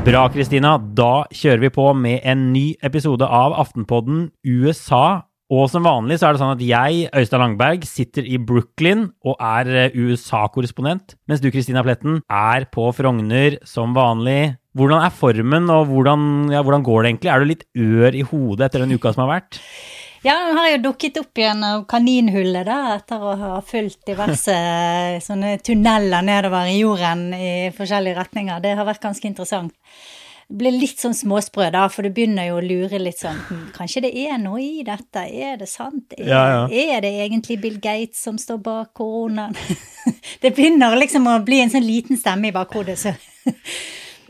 Bra, Kristina. Da kjører vi på med en ny episode av Aftenpodden USA. Og som vanlig så er det sånn at jeg, Øystein Langberg, sitter i Brooklyn og er eh, USA-korrespondent, mens du, Kristina Pletten, er på Frogner som vanlig. Hvordan er formen, og hvordan, ja, hvordan går det egentlig? Er du litt ør i hodet etter den uka som har vært? Ja, nå har jeg jo dukket opp igjen av kaninhullet da, etter å ha fulgt diverse sånne tunneler nedover i jorden i forskjellige retninger. Det har vært ganske interessant. Det blir litt sånn småsprø, da, for du begynner jo å lure litt sånn hm, Kanskje det er noe i dette? Er det sant? Er, Ja, ja. er det egentlig Bill Gates som står bak koronaen? det begynner liksom å bli en sånn liten stemme i bakhodet, så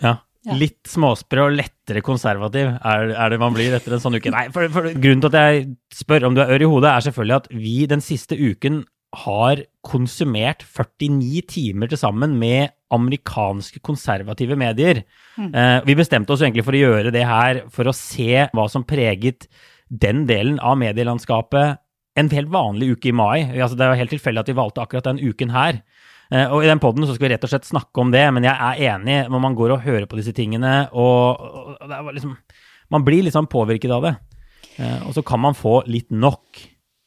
Ja. Ja. Litt småsprø og lettere konservativ er, er det man blir etter en sånn uke. Nei, for, for Grunnen til at jeg spør om du er ør i hodet, er selvfølgelig at vi den siste uken har konsumert 49 timer til sammen med amerikanske konservative medier. Eh, vi bestemte oss egentlig for å gjøre det her for å se hva som preget den delen av medielandskapet en helt vanlig uke i mai. Altså, det er helt tilfeldig at vi valgte akkurat den uken her. Eh, Og i den podden så skal vi rett og slett snakke om det, men jeg er enig når man går og hører på disse tingene, og, og liksom Man blir sånn påvirket av det. Eh, Og så kan man få litt nok.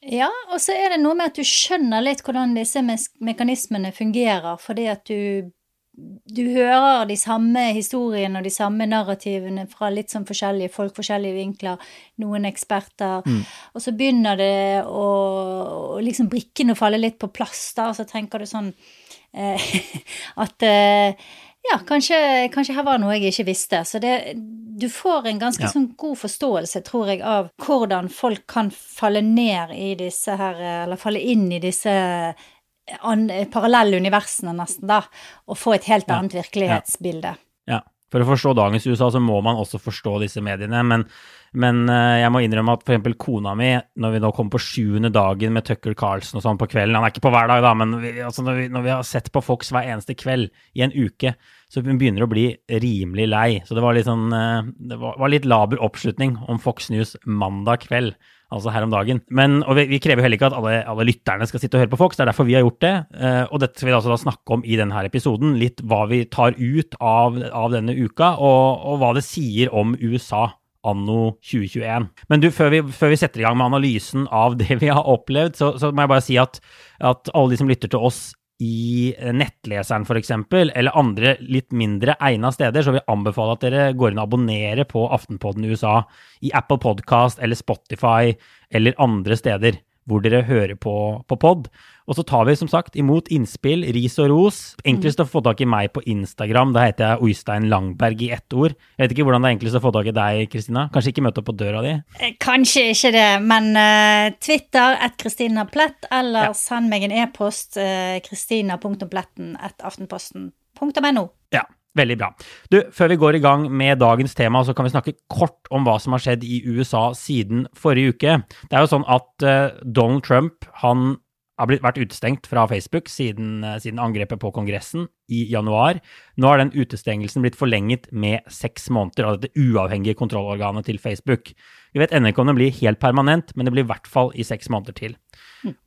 Ja, og så er det noe med at du skjønner litt hvordan disse mekanismene fungerer, fordi at du, du hører de samme historiene og de samme narrativene fra litt sånn forskjellige folk, forskjellige vinkler, noen eksperter, og så begynner det å, å liksom brikkene å falle litt på plass, da, og så tenker du sånn eh, at eh, ja, kanskje, kanskje her var noe jeg ikke visste. Så det, du får en ganske Ja. sånn god forståelse, tror jeg, av hvordan folk kan falle ned i disse her, eller falle inn i disse an, parallelle universene, nesten, da, og få et helt annet virkelighetsbilde. Ja. For å forstå dagens USA så må man også forstå disse mediene. Men, men eh, jeg må innrømme at f.eks. kona mi, når vi nå kommer på sjuende dagen med Tucker Carlsen og sånn på kvelden Han er ikke på hver dag, da, men vi, altså når, vi, når vi har sett på Fox hver eneste kveld i en uke, så hun begynner å bli rimelig lei. Så det var litt sånn eh, Det var, var litt laber oppslutning om Fox News mandag kveld. Altså her om dagen. Men, og vi, vi krever heller ikke at alle, alle lytterne skal sitte og høre på Fox, det er derfor vi har gjort det. Eh, og dette skal vi altså da snakke om i denne episoden. Litt hva vi tar ut av, av denne uka, og, og hva det sier om USA anno 2021. Men du, før vi, før vi setter i gang med analysen av det vi har opplevd, så, så må jeg bare si at, at alle de som lytter til oss i nettleseren f.eks., eller andre litt mindre egna steder, så vil jeg anbefale at dere går inn og abonnerer på Aftenpodden i USA i Apple Podcast eller Spotify eller andre steder hvor dere hører på, på pod. Og så tar vi som sagt imot innspill, ris og ros. Enklest å få tak i meg på Instagram. Da heter jeg Oystein Langberg i ett ord. Jeg vet ikke hvordan det er enklest å få tak i deg, Kristina. Kanskje ikke møte opp på døra di? Eh, Kanskje ikke det, men uh, Twitter at Kristina Plett, eller Ja. send meg en e-post uh, kristina.pletten at aftenposten.no. Ja, veldig bra. Du, før vi går i gang med dagens tema, så kan vi snakke kort om hva som har skjedd i USA siden forrige uke. Det er jo sånn at Donald Trump, han har blitt, vært utestengt fra Facebook siden, eh, siden angrepet på Kongressen i januar. Nå har den utestengelsen blitt forlenget med seks måneder av dette uavhengige kontrollorganet til Facebook. Vi vet ennå ikke om den blir helt permanent, men det blir i hvert fall i seks måneder til.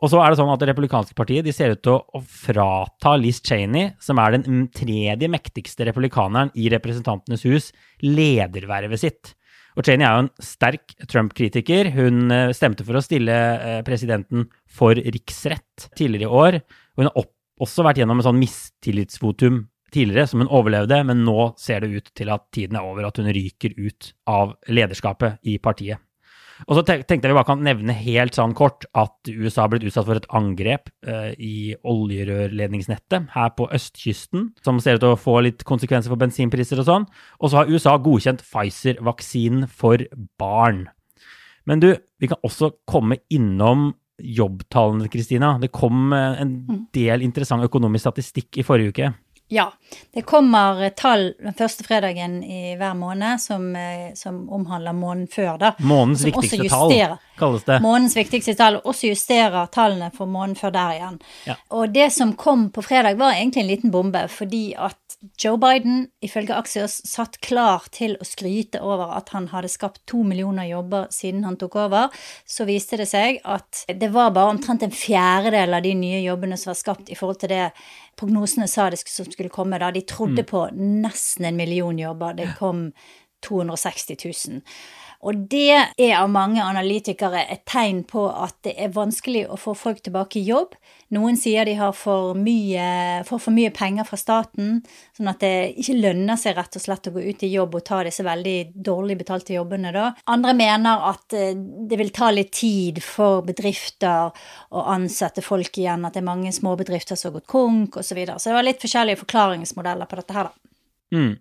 Og så er det sånn at Det republikanske partiet de ser ut til å, frata Liz Cheney, som er den mm, tredje mektigste republikaneren i Representantenes hus, ledervervet sitt. Og Cheney er jo en sterk Trump-kritiker. Hun eh, stemte for å stille eh, presidenten for riksrett tidligere i år. Hun har også vært gjennom en sånn mistillitsvotum tidligere, som hun overlevde, men nå ser det ut til at tiden er over, at hun ryker ut av lederskapet i partiet. Og så tenkte jeg vi bare kan nevne helt sånn kort at USA har blitt utsatt for et angrep eh, i oljerørledningsnettet her på østkysten, som ser ut til å få litt konsekvenser for bensinpriser og sånn. Og så har USA godkjent Pfizer-vaksinen for barn. Men du, vi kan også komme innom jobbtallene, Kristina. Det kom eh, en del interessant økonomisk statistikk i forrige uke. Ja. Det kommer tall den første fredagen i hver måned som, eh, som omhandler måneden før, da. Månedens også viktigste tall, kalles det. Månedens viktigste tall, også justerer tallene for måneden før der igjen. Ja. Og det som kom på fredag, var egentlig en liten bombe, fordi at Joe Biden, ifølge Axios, satt klar til å skryte over at han hadde skapt to millioner jobber siden han tok over. Så viste det seg at det var bare omtrent en fjerdedel av de nye jobbene som var skapt i forhold til det prognosene sa det som skulle komme. da. De trodde på nesten en million jobber. Det kom 260 000. Og det er av mange analytikere et tegn på at det er vanskelig å få folk tilbake i jobb. Noen sier de har for mye, får for mye penger fra staten, sånn at det ikke lønner seg rett og slett å gå ut i jobb og ta disse veldig dårlig betalte jobbene da. Andre mener at eh, det vil ta litt tid for bedrifter å ansette folk igjen, at det er mange småbedrifter som har gått konk osv. Så, videre. så det var litt forskjellige forklaringsmodeller på dette her, da. Mm.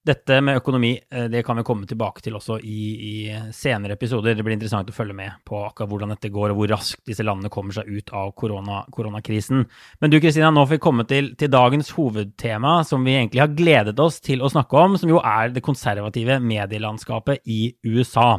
Dette med økonomi eh, det kan vi komme tilbake til også i, i senere episoder. Det blir interessant å følge med på akkurat hvordan dette går, og hvor raskt disse landene kommer seg ut av korona, koronakrisen. Men du Kristina, nå får vi komme til, til dagens hovedtema, som vi egentlig har gledet oss til å snakke om, som jo er det konservative medielandskapet i USA.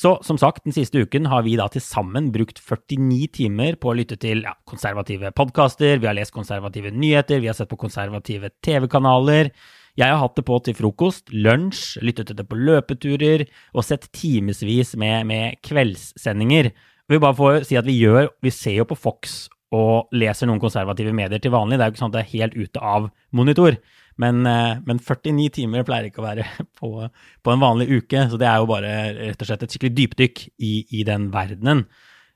Så som sagt, den siste uken har vi da til sammen brukt 49 timer på å lytte til ja, konservative podkaster, vi har lest konservative nyheter, vi har sett på konservative TV-kanaler. Jeg har hatt det på til frokost, lunsj, lyttet til det på løpeturer og sett timevis med, med kveldssendinger. Vi bare får si at vi gjør Vi ser jo på Fox og leser noen konservative medier til vanlig. Det er jo ikke sånn at det er helt ute av monitor. Men, eh, men 49 timer pleier ikke å være på, på en vanlig uke, så det er jo bare rett og slett et skikkelig dypdykk i, i den verdenen.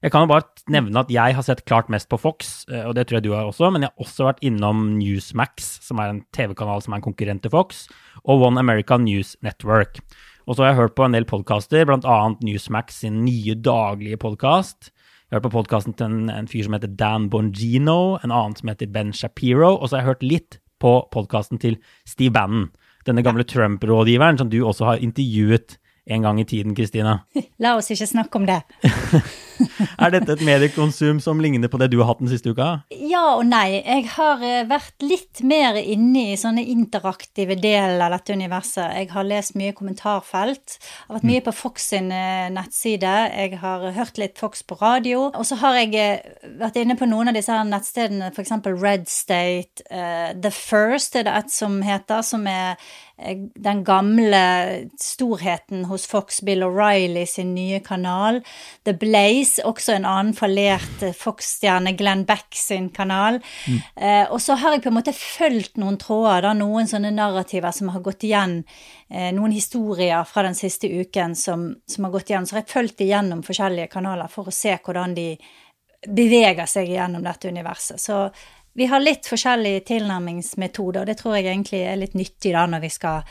Jeg kan jo bare nevne at jeg har sett klart mest på Fox, eh, og det tror jeg du har også, men jeg har også vært innom Newsmax, som er en TV-kanal som er en konkurrent til Fox, og One America News Network. Og så har jeg hørt på en del podkaster, bl.a. Newsmax sin nye daglige podkast. Jeg har hørt på podkasten til en, en fyr som heter Dan Bongino, en annen som heter Ben Shapiro, og så har jeg hørt litt på podkasten til Steve Bannon, denne gamle Trump-rådgiveren som du også har intervjuet en gang i tiden, Kristina. La oss ikke snakke om det. Er dette et mediekonsum som ligner på det du har hatt den siste uka? Ja og nei. Jeg har eh, vært litt mer inne i sånne interaktive deler av dette universet. Jeg har lest mye kommentarfelt. Jeg har vært mye på Fox sin eh, nettside. Jeg har hørt litt Fox på radio. Og så har jeg eh, vært inne på noen av disse her nettstedene, f.eks. Red State. uh, The First er det et som heter, som er den gamle storheten hos Fox, Bill O'Reilly sin nye kanal. The Blaze, også en annen fallert eh, Fox-stjerne, Glenn Beck sin kanal. Eh, og så har jeg på en måte fulgt noen tråder, da, noen sånne narrativer som har gått igjen, eh, noen historier fra den siste uken som, som har gått igjen. Så har jeg fulgt igjennom forskjellige kanaler for å se hvordan de beveger seg gjennom dette universet. Så vi har litt forskjellige tilnærmingsmetoder, og det tror jeg egentlig er litt nyttig da når vi skal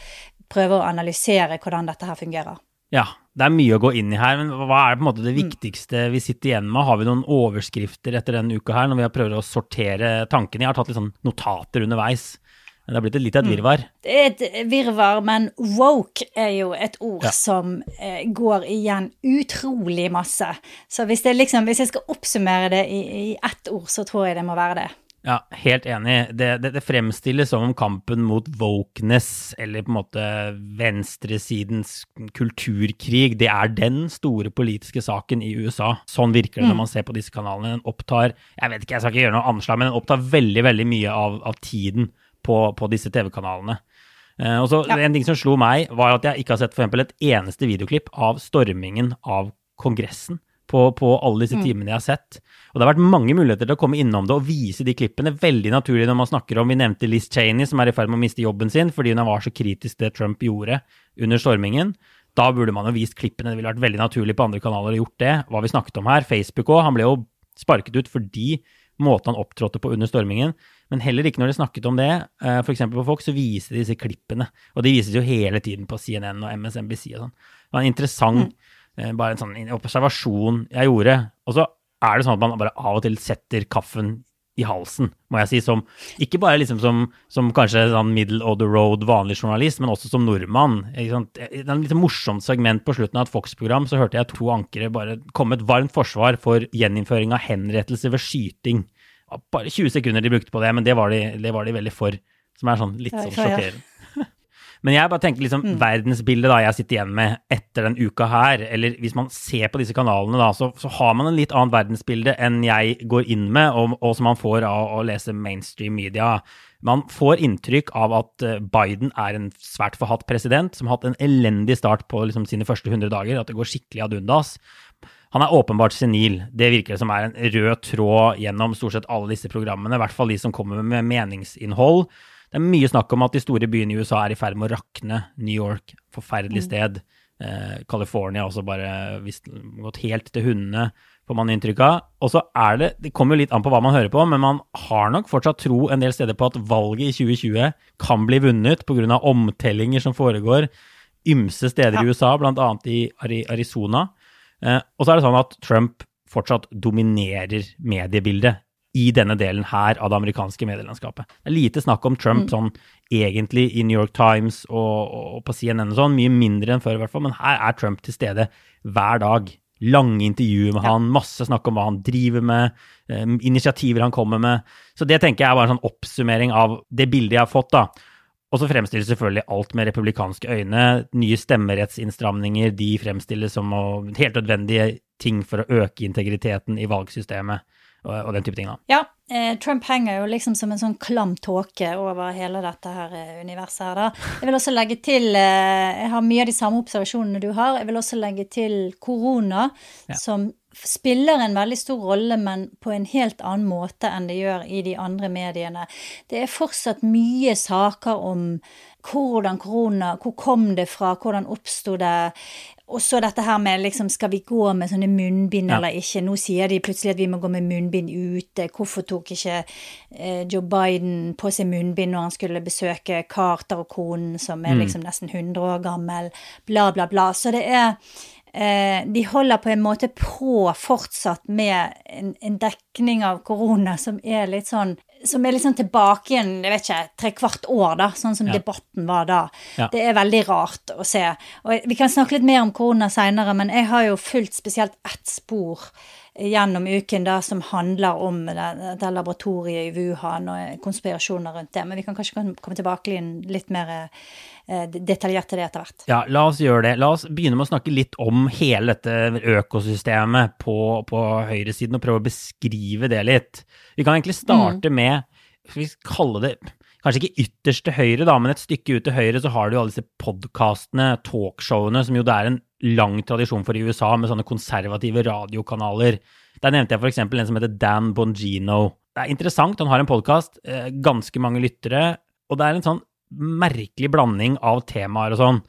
prøve å analysere hvordan dette her fungerer. Ja, det er mye å gå inn i her, men hva er på en måte det viktigste vi sitter igjen med? Har vi noen overskrifter etter denne uka her, når vi har prøvd å sortere tankene? Jeg har tatt litt sånn notater underveis. Det har blitt litt av et virvar. Det er et virvar, men woke er jo et ord Ja. som eh, går igjen utrolig masse. Så hvis, det liksom, hvis jeg skal oppsummere det i, i ett ord, så tror jeg det må være det. Ja, helt enig. Det, det, det fremstilles som om kampen mot wokeness, eller på en måte venstresidens kulturkrig, det er den store politiske saken i USA. Sånn virker det når man ser på disse kanalene. Den opptar, jeg vet ikke, jeg skal ikke gjøre noe anslag, men den opptar veldig, veldig mye av, av tiden på, på disse TV-kanalene. Eh, og så Ja. En ting som slo meg, var at jeg ikke har sett for eksempel et eneste videoklipp av stormingen av Kongressen på, på alle disse timene jeg har sett. Og det har vært mange muligheter til å komme innom det og vise de klippene. Veldig naturlig når man snakker om Vi nevnte Liz Cheney, som er i ferd med å miste jobben sin fordi hun var så kritisk til det Trump gjorde under stormingen. Da burde man jo vist klippene. Det ville vært veldig naturlig på andre kanaler å gjort det. Hva vi snakket om her. Facebook òg. Han ble jo sparket ut fordi måten han opptrådte på under stormingen. Men heller ikke når de snakket om det, eh, f.eks. på Fox, så viser de disse klippene. Og de vises jo hele tiden på CNN og MSNBC og sånn. Det var en interessant eh, bare en sånn observasjon jeg gjorde. Og så er det sånn at man bare av og til setter kaffen i halsen, må jeg si, som ikke bare liksom som, som kanskje sånn middle of the road vanlig journalist, men også som nordmann. Det er et litt morsomt segment på slutten av et Fox-program, så hørte jeg to ankere bare komme et varmt forsvar for gjeninnføring av henrettelse ved skyting bare 20 sekunder de brukte på det, men det var de, det var de veldig for. Som er sånn litt sånn sjokkerende. Men jeg bare tenker liksom verdensbildet da jeg sitter igjen med etter den uka her, eller hvis man ser på disse kanalene da, så, så har man en litt annet verdensbilde enn jeg går inn med, og, og som man får av å lese mainstream media. Man får inntrykk av at eh, Biden er en svært forhatt president, som har hatt en elendig start på liksom sine første 100 dager, at det går skikkelig ad undas. Han er åpenbart senil. Det virker som er en rød tråd gjennom stort sett alle disse programmene, i hvert fall de som kommer med meningsinnhold. Det er mye snakk om at de store byene i USA er i ferd med å rakne. New York, forferdelig sted. Eh, California også bare visst, gått helt til hundene, får man inntrykk av. Og så er det Det kommer jo litt an på hva man hører på, men man har nok fortsatt tro en del steder på at valget i 2020 kan bli vunnet pga. omtellinger som foregår ymse steder i USA, bl.a. i Arizona. Eh, og så er det sånn at Trump fortsatt dominerer mediebildet i denne delen her av det amerikanske medielandskapet. Det er lite snakk om Trump sånn egentlig i New York Times og, og på CNN og sånn, mye mindre enn før i hvert fall, men her er Trump til stede hver dag. Lange intervjuer med han, masse snakk om hva han driver med, eh, initiativer han kommer med. Så det tenker jeg er bare en sånn oppsummering av det bildet jeg har fått, da. Og så fremstilles selvfølgelig alt med republikanske øyne. Nye stemmerettsinnstramninger, de fremstilles som helt nødvendige ting for å øke integriteten i valgsystemet og, og den type ting. da. Ja, eh, Trump henger jo liksom som en sånn klam tåke over hele dette her eh, universet her, da. Jeg vil også legge til eh, Jeg har mye av de samme observasjonene du har. Jeg vil også legge til korona, Ja. som spiller en veldig stor rolle, men på en helt annen måte enn det gjør i de andre mediene. Det er fortsatt mye saker om hvordan korona Hvor kom det fra? Hvordan oppsto det? Og så dette her med liksom, skal vi gå med sånne munnbind Ja. eller ikke? Nå sier de plutselig at vi må gå med munnbind ute. Hvorfor tok ikke eh, Joe Biden på seg munnbind når han skulle besøke Carter og konen, som er liksom nesten 100 år gammel? Bla, bla, bla. Så det er eh, De holder på en måte på fortsatt med en, en dekning av korona som er litt sånn som er sånn tilbake igjen, jeg vet ikke, trekvart år, da, sånn som Ja. debatten var da. Ja. Det er veldig rart å se. Og vi kan snakke litt mer om korona seinere, men jeg har jo fulgt spesielt ett spor gjennom uken da som handler om det, det laboratoriet i Wuhan og konspirasjoner rundt det. Men vi kan kanskje komme tilbake litt mer detaljert til det etter hvert. Ja, la oss gjøre det. La oss begynne med å snakke litt om hele dette økosystemet på, på høyresiden, og prøve å beskrive det litt. Vi kan egentlig starte med, skal vi kalle det Kanskje ikke ytterst til høyre, da, men et stykke ut til høyre så har du jo alle disse podkastene, talkshowene, som jo det er en lang tradisjon for i USA, med sånne konservative radiokanaler. Der nevnte jeg eksempel en som heter Dan Bongino. Det er interessant, han har en podkast, ganske mange lyttere, og det er en sånn merkelig blanding av temaer og sånn.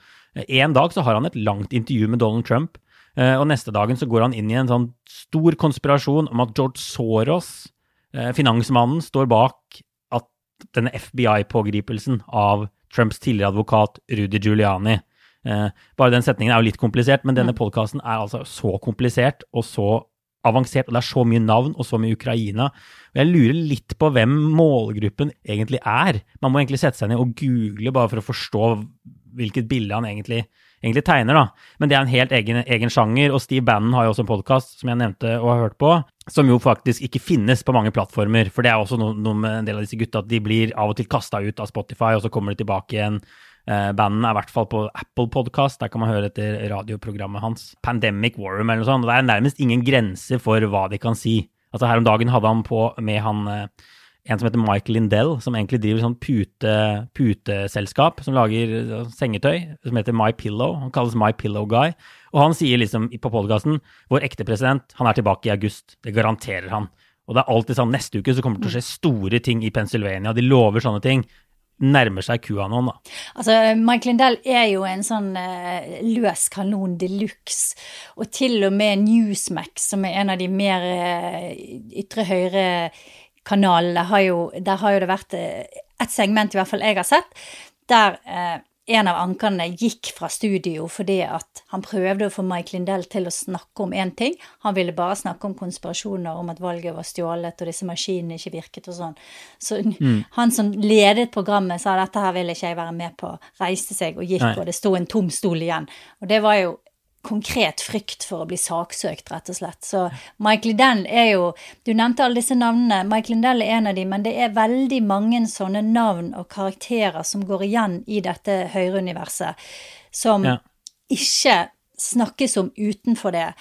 En dag så har han et langt intervju med Donald Trump, eh, og neste dagen så går han inn i en sånn stor konspirasjon om at George Soros, eh, finansmannen, står bak at denne FBI-pågripelsen av Trumps tidligere advokat Rudy Giuliani. Eh, Bare den setningen er jo litt komplisert, men denne podkasten er altså så komplisert og så avansert, og det er så mye navn og så mye Ukraina. Og jeg lurer litt på hvem målgruppen egentlig er. Man må egentlig sette seg ned og google bare for å forstå hvilket bilde han egentlig, egentlig tegner, da. Men det er en helt egen, egen sjanger, og Steve Bannon har jo også en podkast som jeg nevnte og har hørt på, som jo faktisk ikke finnes på mange plattformer. For det er også noe, noe med en del av disse gutta at de blir av og til kasta ut av Spotify, og så kommer de tilbake igjen. Uh, Bannon er i hvert fall på Apple Podcast, der kan man høre etter radioprogrammet hans. Pandemic Warroom eller noe sånt. og Det er nærmest ingen grenser for hva de kan si. Altså Her om dagen hadde han på med han eh, en som heter Michael Lindell, som egentlig driver sånn pute, puteselskap som lager eh, sengetøy, som heter My Pillow. Han kalles My Pillow Guy. Og han sier liksom på podkasten vår ekte president, han er tilbake i august. Det garanterer han. Og det er alltid sånn neste uke så kommer det til å skje store ting i Pennsylvania. De lover sånne ting. Nærmer seg QAnon, da. Altså, Mike Lindell er jo en sånn eh, løs kanon de luxe. Og til og med Newsmax, som er en av de mer eh, ytre høyre kanalene, der har jo det vært eh, et segment, i hvert fall jeg har sett, der eh, en av ankerne gikk fra studio fordi at han prøvde å få Mike Lindell til å snakke om én ting. Han ville bare snakke om konspirasjoner om at valget var stjålet og disse maskinene ikke virket og sånn. Så han som ledet programmet sa dette her vil ikke jeg være med på, reiste seg og gikk, Nei. og det sto en tom stol igjen. Og det var jo konkret frykt for å bli saksøkt, rett og slett. Så Mike Liddell er jo Du nevnte alle disse navnene. Mike Lindell er en av de, men det er veldig mange sånne navn og karakterer som går igjen i dette Høyre-universet, som Ja. ikke snakkes om utenfor det.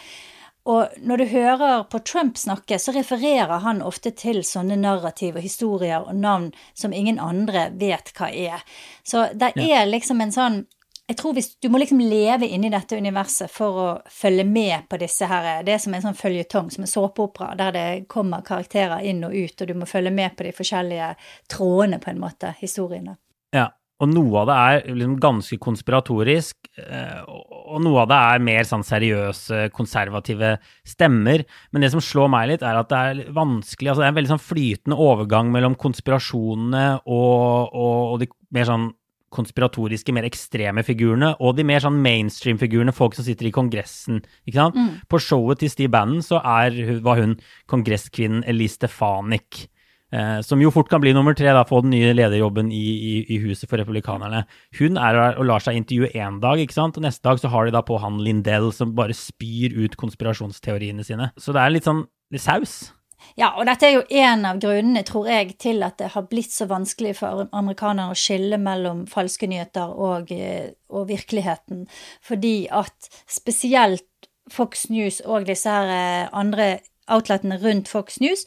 Og når du hører på Trump snakke, så refererer han ofte til sånne narrativ og historier og navn som ingen andre vet hva er. Så det er liksom en sånn jeg tror hvis, Du må liksom leve inni dette universet for å følge med på disse her. Det er som en sånn føljetong, som en såpeopera, der det kommer karakterer inn og ut, og du må følge med på de forskjellige trådene, på en måte, historiene. Ja, og noe av det er liksom ganske konspiratorisk, eh, og noe av det er mer sånn seriøse, konservative stemmer. Men det som slår meg litt, er at det er vanskelig altså Det er en veldig sånn flytende overgang mellom konspirasjonene og, og, og de mer sånn konspiratoriske, mer ekstreme figurene, og de mer sånn mainstream-figurene, folk som sitter i Kongressen. ikke sant? På showet til Steve Bannon så er, var hun kongresskvinnen Elise Stefanik. Eh, som jo fort kan bli nummer tre, da, få den nye lederjobben i, i, i Huset for republikanerne. Hun er og lar seg intervjue én dag, ikke sant? og neste dag så har de da på han Lindell som bare spyr ut konspirasjonsteoriene sine. Så det er litt sånn saus. Ja, og dette er jo en av grunnene, tror jeg, til at det har blitt så vanskelig for amerikanere å skille mellom falske nyheter og, eh, og virkeligheten. Fordi at spesielt Fox News og disse her eh, andre outletene rundt Fox News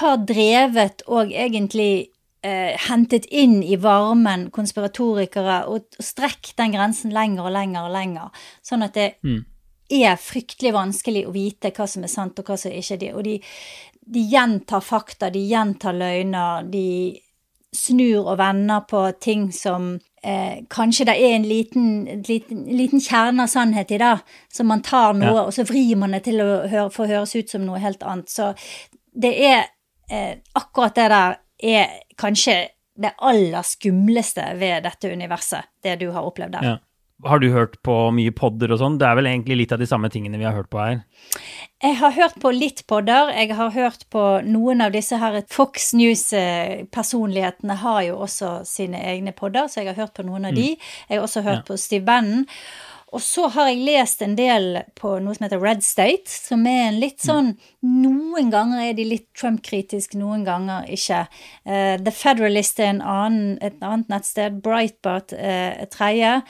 har drevet og egentlig eh, hentet inn i varmen konspiratorikere og, strekk den grensen lenger og lenger og lenger. Sånn at det er fryktelig vanskelig å vite hva som er sant og hva som ikke er det. Og de, de gjentar fakta, de gjentar løgner, de snur og vender på ting som eh, kanskje det er en liten, liten, liten kjerne av sannhet i det, så man tar noe, Ja. og så vrir man det til å høre, få høres ut som noe helt annet. Så det er eh, akkurat det der er kanskje det aller skumleste ved dette universet, det du har opplevd der. Ja. Har du hørt på mye podder og sånn? Det er vel egentlig litt av de samme tingene vi har hørt på her. Jeg har hørt på litt podder. Jeg har hørt på noen av disse her Fox News-personlighetene har jo også sine egne podder, så jeg har hørt på noen av de. Jeg har også hørt Ja. på Steve Bannon. Og så har jeg lest en del på noe som heter Red State, som er en litt sånn Noen ganger er de litt Trump-kritiske, noen ganger ikke. Uh, The Federalist er en annen, et annet nettsted. Breitbart uh, et tredje.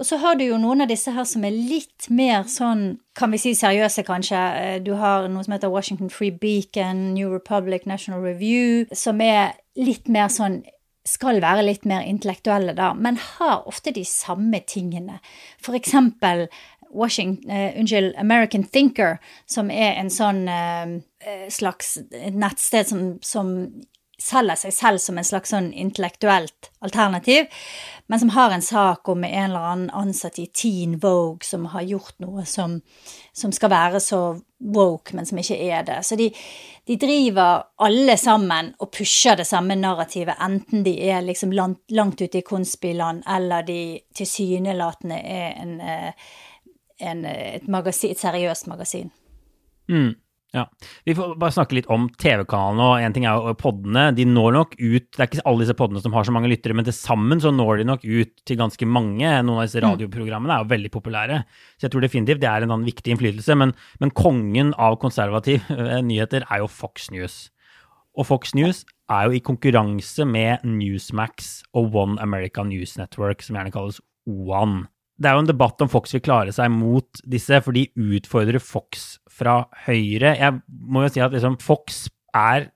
Og så har du jo noen av disse her som er litt mer sånn, kan vi si seriøse, kanskje. Eh, Du har noe som heter Washington Free Beacon, New Republic, National Review, som er litt mer sånn skal være litt mer intellektuelle, da, men har ofte de samme tingene. For eksempel Washington, uh, unnskyld, American Thinker, som er en sånn eh, eh, slags nettsted som, som selger seg selv som en slags sånn intellektuelt alternativ, men som har en sak om en eller annen ansatt i Teen Vogue som har gjort noe som, som skal være så woke, men som ikke er det. Så de, de driver alle sammen og pusher det samme narrativet, enten de er liksom langt, langt ute i konspiland, eller de tilsynelatende er en, eh, en, eh, et, magasin, et seriøst magasin. Mm. Ja. Vi får bare snakke litt om TV-kanalene. og En ting er jo poddene. De når nok ut Det er ikke alle disse poddene som har så mange lyttere, men til sammen så når de nok ut til ganske mange. Noen av disse radioprogrammene er jo veldig populære. Så jeg tror definitivt det er en viktig innflytelse. Men, men kongen av konservative nyheter er jo Fox News. Og Fox News er jo i konkurranse med Newsmax og One America News Network, som gjerne kalles OAN. Det er jo en debatt om Fox vil klare seg mot disse, for de utfordrer Fox fra høyre. Jeg må jo si at liksom Fox er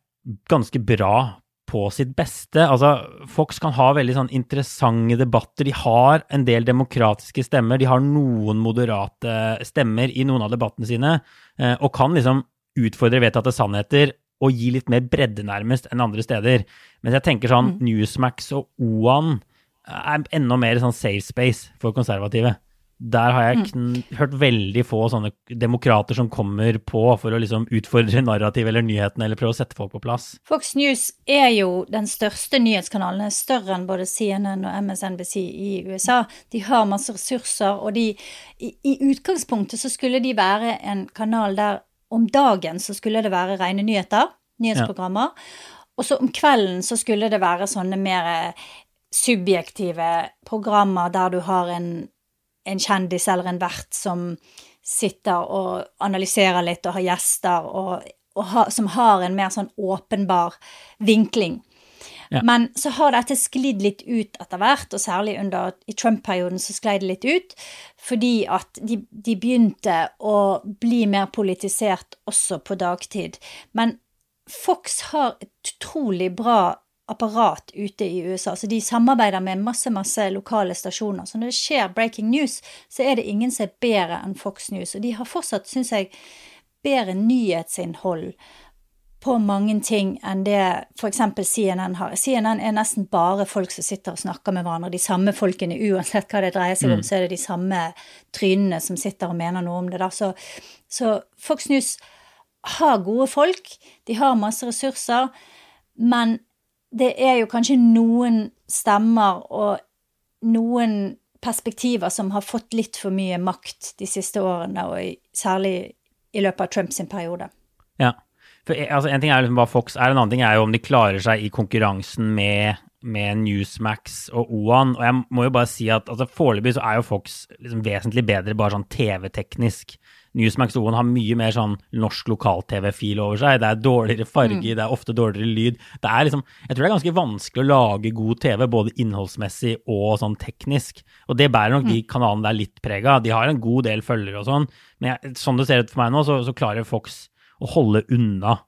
ganske bra på sitt beste. Altså, Fox kan ha veldig sånn interessante debatter. De har en del demokratiske stemmer. De har noen moderate stemmer i noen av debattene sine, eh, og kan liksom utfordre vedtatte sannheter og gi litt mer bredde, nærmest, enn andre steder. Mens jeg tenker sånn Newsmax og OAN er enda mer sånn safe space for konservative. Der har jeg kn hørt veldig få sånne demokrater som kommer på for å liksom utfordre narrativ eller nyhetene eller prøve å sette folk på plass. Fox News er jo den største nyhetskanalen, større enn både CNN og MSNBC i USA. De har masse ressurser, og de, i, i utgangspunktet så skulle de være en kanal der om dagen så skulle det være rene nyheter, nyhetsprogrammer. Og så om kvelden så skulle det være sånne mer subjektive programmer der du har en en kjendis eller en vert som sitter og analyserer litt og har gjester, og, og ha, som har en mer sånn åpenbar vinkling. Ja. Men så har dette sklidd litt ut etter hvert, og særlig under, i Trump-perioden så sklei det litt ut, fordi at de, de, begynte å bli mer politisert også på dagtid. Men Fox har et utrolig bra apparat ute i USA, så de samarbeider med masse, masse lokale stasjoner. Så når det skjer breaking news, så er det ingen som er bedre enn Fox News. Og de har fortsatt, syns jeg, bedre nyhetsinnhold på mange ting enn det f.eks. CNN har. CNN er nesten bare folk som sitter og snakker med hverandre. De samme folkene, uansett hva det dreier seg om, mm. så er det de samme trynene som sitter og mener noe om det. Da. Så, så Fox News har gode folk, de har masse ressurser, men det er jo kanskje noen stemmer og noen perspektiver som har fått litt for mye makt de siste årene, og særlig i løpet av Trumps periode. Ja. For, eh, altså, en ting er liksom hva Fox er, en annen ting er jo om de klarer seg i konkurransen med, med Newsmax og OAN. Og jeg må jo bare si at altså, foreløpig så er jo Fox liksom vesentlig bedre bare sånn TV-teknisk. Newsmax Oen har mye mer sånn norsk lokal-TV-fil over seg. Det er dårligere farge, mm. det er ofte dårligere lyd. Det er liksom, jeg tror det er ganske vanskelig å lage god TV, både innholdsmessig og sånn teknisk. Og det bærer nok mm. de kanalene der litt preg av. De har en god del følgere og sånn, men jeg, sånn det ser ut for meg nå, så, så klarer Fox å holde unna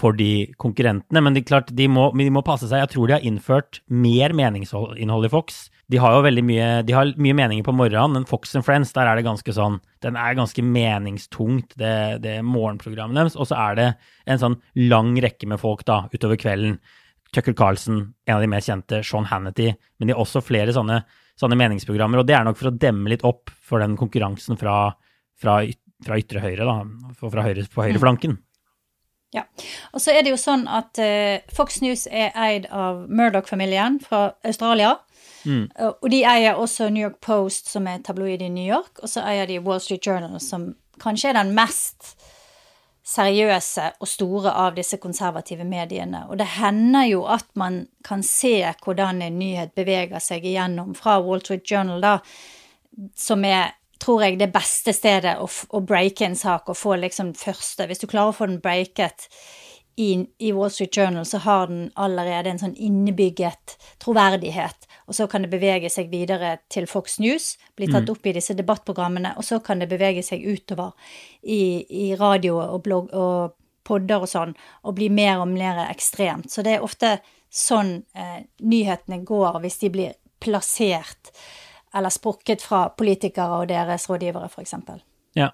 for de konkurrentene. Men de, klart, de, må, de, må, passe seg. Jeg tror de har innført mer meningsinnhold i Fox. De har jo veldig mye, de har mye meninger på morgenen, men Fox and Friends der er det ganske sånn, den er ganske meningstungt, det, det morgenprogrammet deres. Og så er det en sånn lang rekke med folk da, utover kvelden. Tucker Carlson, en av de mer kjente, Sean Hannity. Men de har også flere sånne, sånne meningsprogrammer. Og det er nok for å demme litt opp for den konkurransen fra, fra fra ytre høyre, da, fra høyre, på høyreflanken. Mm. Ja. Og så er det jo sånn at uh, Fox News er eid av Murdoch-familien fra Australia. Mm. Og de eier også New York Post, som er tabloid i New York, og så eier de Wall Street Journal, som kanskje er den mest seriøse og store av disse konservative mediene. Og det hender jo at man kan se hvordan en nyhet beveger seg igjennom fra Wall Street Journal, da, som er tror jeg, det beste stedet å, å breake en sak og få liksom første Hvis du klarer å få den breaket i, i, Wall Street Journal, så har den allerede en sånn innebygget troverdighet. Og så kan det bevege seg videre til Fox News, bli tatt mm. opp i disse debattprogrammene, og så kan det bevege seg utover i, i radio og blogg og podder og sånn, og bli mer og mer ekstremt. Så det er ofte sånn eh, nyhetene går hvis de blir plassert eller sprukket fra politikere og deres rådgivere, f.eks. Ja.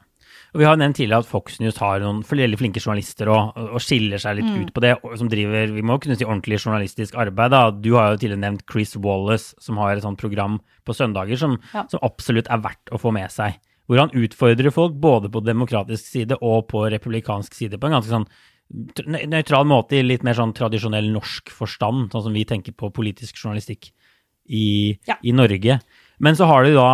Og Vi har nevnt tidligere at Fox News har noen veldig flinke journalister og, og skiller seg litt mm. ut på det, som driver vi må kunne si ordentlig journalistisk arbeid. da. Du har jo tidligere nevnt Chris Wallace, som har et sånt program på søndager som, ja. som absolutt er verdt å få med seg. Hvor han utfordrer folk både på demokratisk side og på republikansk side på en ganske sånn nøytral måte, i litt mer sånn tradisjonell norsk forstand, sånn som vi tenker på politisk journalistikk i, ja. i Norge. Men så har du da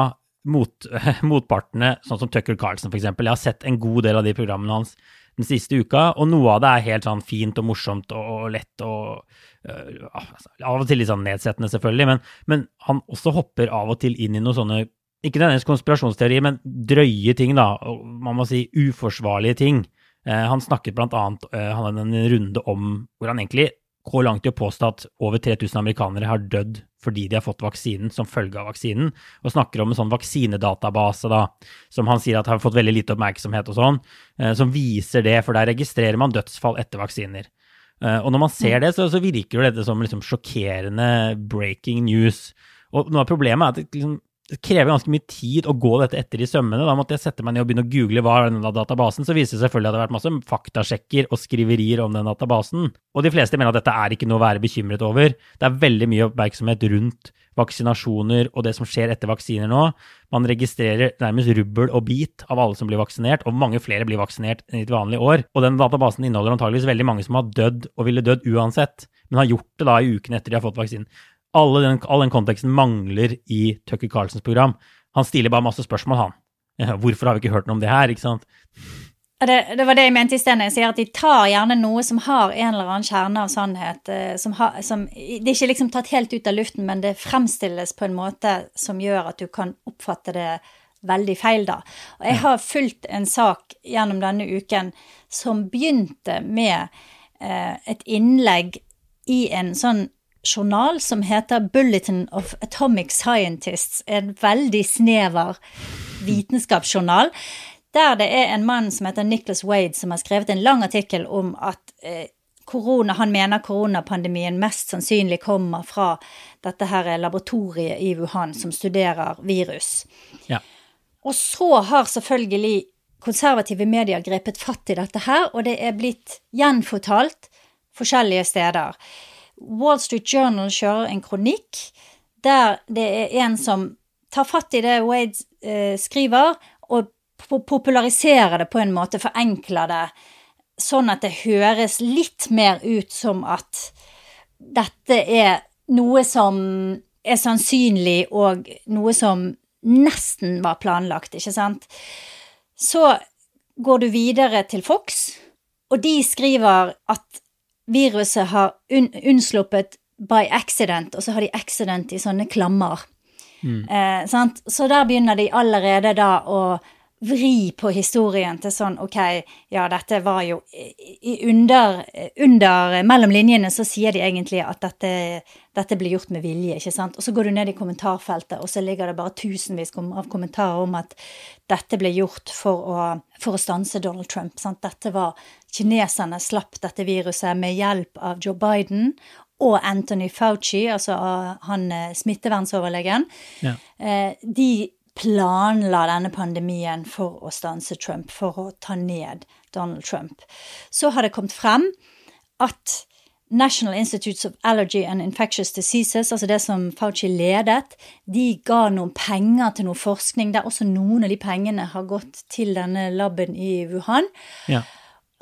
mot, motpartene, sånn som Tucker Carlson f.eks. Jeg har sett en god del av de programmene hans den siste uka, og noe av det er helt sånn fint og morsomt og, lett og uh, Av og til litt sånn nedsettende, selvfølgelig, men, men, han også hopper av og til inn i noen sånne ikke nødvendigvis konspirasjonsteorier, men drøye ting, da. Man må si uforsvarlige ting. Uh, han snakket blant annet uh, han hadde en runde om hvor han egentlig går langt i å påstå at over 3000 amerikanere har dødd fordi de har fått vaksinen som følge av vaksinen, og snakker om en sånn vaksinedatabase da, som han sier at har fått veldig lite oppmerksomhet og sånn, eh, som viser det, for der registrerer man dødsfall etter vaksiner. Eh, og når man ser det, så, så virker jo dette som liksom sjokkerende breaking news. Og noe av problemet er at liksom, det krever ganske mye tid å gå dette etter i sømmene. Da måtte jeg sette meg ned og begynne å google hva er denne databasen. Så viser det selvfølgelig at det har vært masse faktasjekker og skriverier om den databasen. Og de fleste mener at dette er ikke noe å være bekymret over. Det er veldig mye oppmerksomhet rundt vaksinasjoner og det som skjer etter vaksiner nå. Man registrerer nærmest rubbel og bit av alle som blir vaksinert, og mange flere blir vaksinert enn i et vanlig år. Og den databasen inneholder antageligvis veldig mange som har dødd og ville dødd uansett, men har gjort det da i ukene etter de har fått vaksinen den, all den konteksten mangler i Tucker Carlsens program. Han stiller bare masse spørsmål, han. Hvorfor har vi ikke hørt noe om det her, ikke sant? Det, det var det jeg mente i sted, jeg sier at de tar gjerne noe som har en eller annen kjerne av sannhet. Eh, som, har, som Det er ikke liksom tatt helt ut av luften, men det fremstilles på en måte som gjør at du kan oppfatte det veldig feil, da. Og jeg har fulgt en sak gjennom denne uken som begynte med eh, et innlegg i en sånn journal som heter Bulletin of Atomic Scientists, en veldig snever vitenskapsjournal. Der det er en mann som heter Nicholas Wade, som har skrevet en lang artikkel om at eh, korona, han mener koronapandemien mest sannsynlig kommer fra dette her laboratoriet i Wuhan som studerer virus. Ja. Og så har selvfølgelig konservative medier grepet fatt i dette her, og det er blitt gjenfortalt forskjellige steder. Wall Street Journal kjører en kronikk der det er en som tar fatt i det Wade eh, skriver, og populariserer det på en måte, forenkler det, sånn at det høres litt mer ut som at dette er noe som er sannsynlig, og noe som nesten var planlagt, ikke sant? Så går du videre til Fox, og de skriver at viruset har un unnsluppet by accident, og så har de accident i sånne klammer. Mm. Eh, så der begynner de allerede da å vri på historien til sånn ok, ja, dette var jo under, under Mellom linjene så sier de egentlig at dette, dette blir gjort med vilje, ikke sant. Og så går du ned i kommentarfeltet, og så ligger det bare tusenvis av kommentarer om at dette ble gjort for å, for å stanse Donald Trump. Sant? Dette var Kineserne slapp dette viruset med hjelp av Joe Biden og Anthony Fauci, altså han eh, smittevernsoverlegen. Ja. Eh, de planla denne pandemien for å stanse Trump, for å ta ned Donald Trump. Så har det kommet frem at National Institutes of Allergy and Infectious Diseases, altså det som Fauci ledet, de ga noen penger til noe forskning der også noen av de pengene har gått til denne laben i Wuhan. Ja.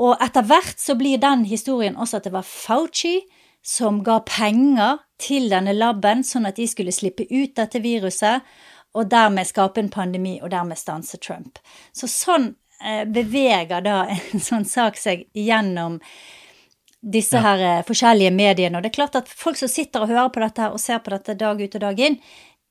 Og etter hvert så blir den historien også at det var Fauci som ga penger til denne laben, sånn at de skulle slippe ut dette viruset og dermed skape en pandemi, og dermed stanse Trump. Så sånn eh, beveger da en sånn sak seg gjennom disse ja. her eh, forskjellige mediene. Og det er klart at folk som sitter og hører på dette her og ser på dette dag ut og dag inn,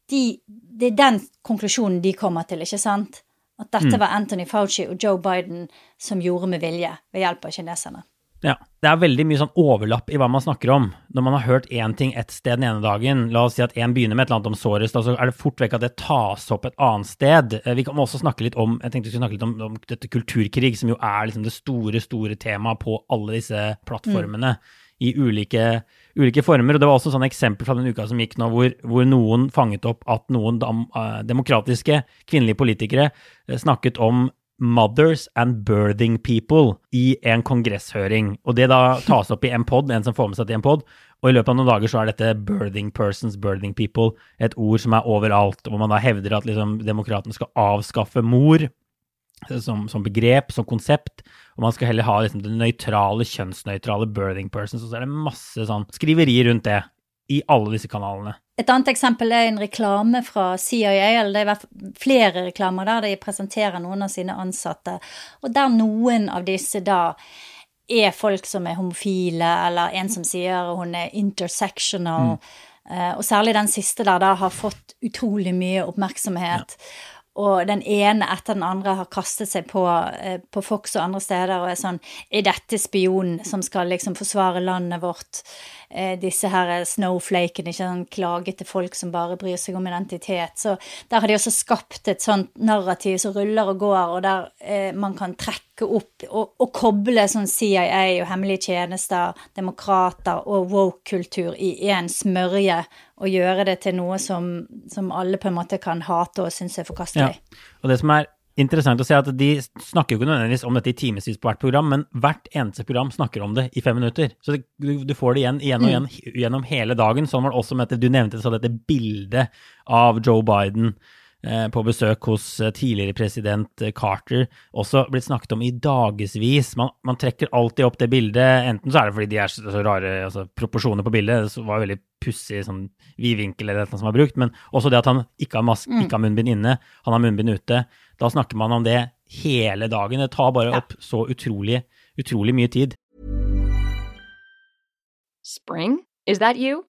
de, det er den konklusjonen de kommer til, ikke sant? At dette mm. var Anthony Fauci og Joe Biden som gjorde med vilje ved hjelp av kineserne. Ja. Det er veldig mye sånn overlapp i hva man snakker om. Når man har hørt én ting ett sted den ene dagen, la oss si at én begynner med et eller annet om såret, så er det fort vekk at det tas opp et annet sted. Eh, vi kan også snakke litt om jeg tenkte vi skulle snakke litt om, om dette kulturkrig, som jo er liksom det store, store temaet på alle disse plattformene. Mm. I ulike, ulike, former. Og det var også sånn eksempel fra den uka som gikk nå, hvor, hvor noen fanget opp at noen dam, demokratiske kvinnelige politikere uh, snakket om Mothers and Birthing People i en kongresshøring. Og det da tas opp i en pod, en som får med seg til en pod. Og i løpet av noen dager så er dette birthing persons, birthing people, et ord som er overalt, hvor man da hevder at liksom demokratene skal avskaffe mor som, som, begrep, som konsept, og man skal heller ha liksom det nøytrale, kjønnsnøytrale birthing persons, og så er det masse sånn skriveri rundt det i alle disse kanalene. Et annet eksempel er en reklame fra CIA, eller det er flere reklamer der de presenterer noen av sine ansatte, og der noen av disse da er folk som er homofile, eller en som sier hun er intersectional. Mm. Eh, og særlig den siste der da har fått utrolig mye oppmerksomhet. Ja og den ene etter den andre har kastet seg på, eh, på Fox og andre steder og er sånn Er dette spionen som skal liksom forsvare landet vårt? Eh, disse her snowflakene, ikke sånn klagete folk som bare bryr seg om identitet. Så der har de også skapt et sånt narrativ som ruller og går, og der eh, man kan trekke opp og, og koble sånn CIA og hemmelige tjenester, demokrater og woke-kultur i én smørje og gjøre det til noe som, som, alle på en måte kan hate og synes er forkastelig. Ja. Og det som er interessant å se, at de snakker jo ikke nødvendigvis om dette i timevis på hvert program, men hvert eneste program snakker om det i fem minutter. Så det, du, du, får det igjen igjen og igjen mm. gjennom hele dagen. Sånn var det også med at du nevnte så dette bildet av Joe Biden på besøk hos eh, tidligere president eh, Carter, også blitt snakket om i dagevis. Man, man, trekker alltid opp det bildet, enten så er det fordi de er så, så rare altså, proporsjoner på bildet, det var veldig pussig sånn vidvinkel eller noe som var brukt, men også det at han ikke har, mask, mm. ikke har munnbind inne, han har munnbind ute. Da snakker man om det hele dagen. Det tar bare opp så utrolig, utrolig mye tid. Spring? Is that you?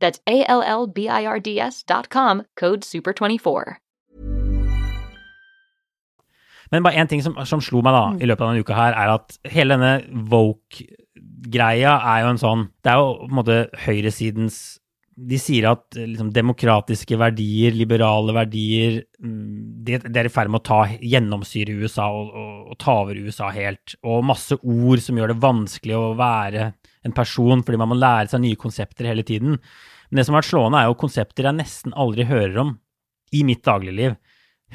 That's A L L B I R D S dot com, code SUPER24. Men bare én ting som, som, slo meg da i løpet av denne uka her, er at hele denne woke-greia er jo en sånn Det er jo på en måte høyresidens de sier at liksom, demokratiske verdier, liberale verdier, det, det er i ferd med å ta gjennomsyre USA og, og, og, ta over USA helt. Og masse ord som gjør det vanskelig å være en person, fordi man må lære seg nye konsepter hele tiden. Men det som har vært slående, er jo konsepter jeg nesten aldri hører om i mitt dagligliv.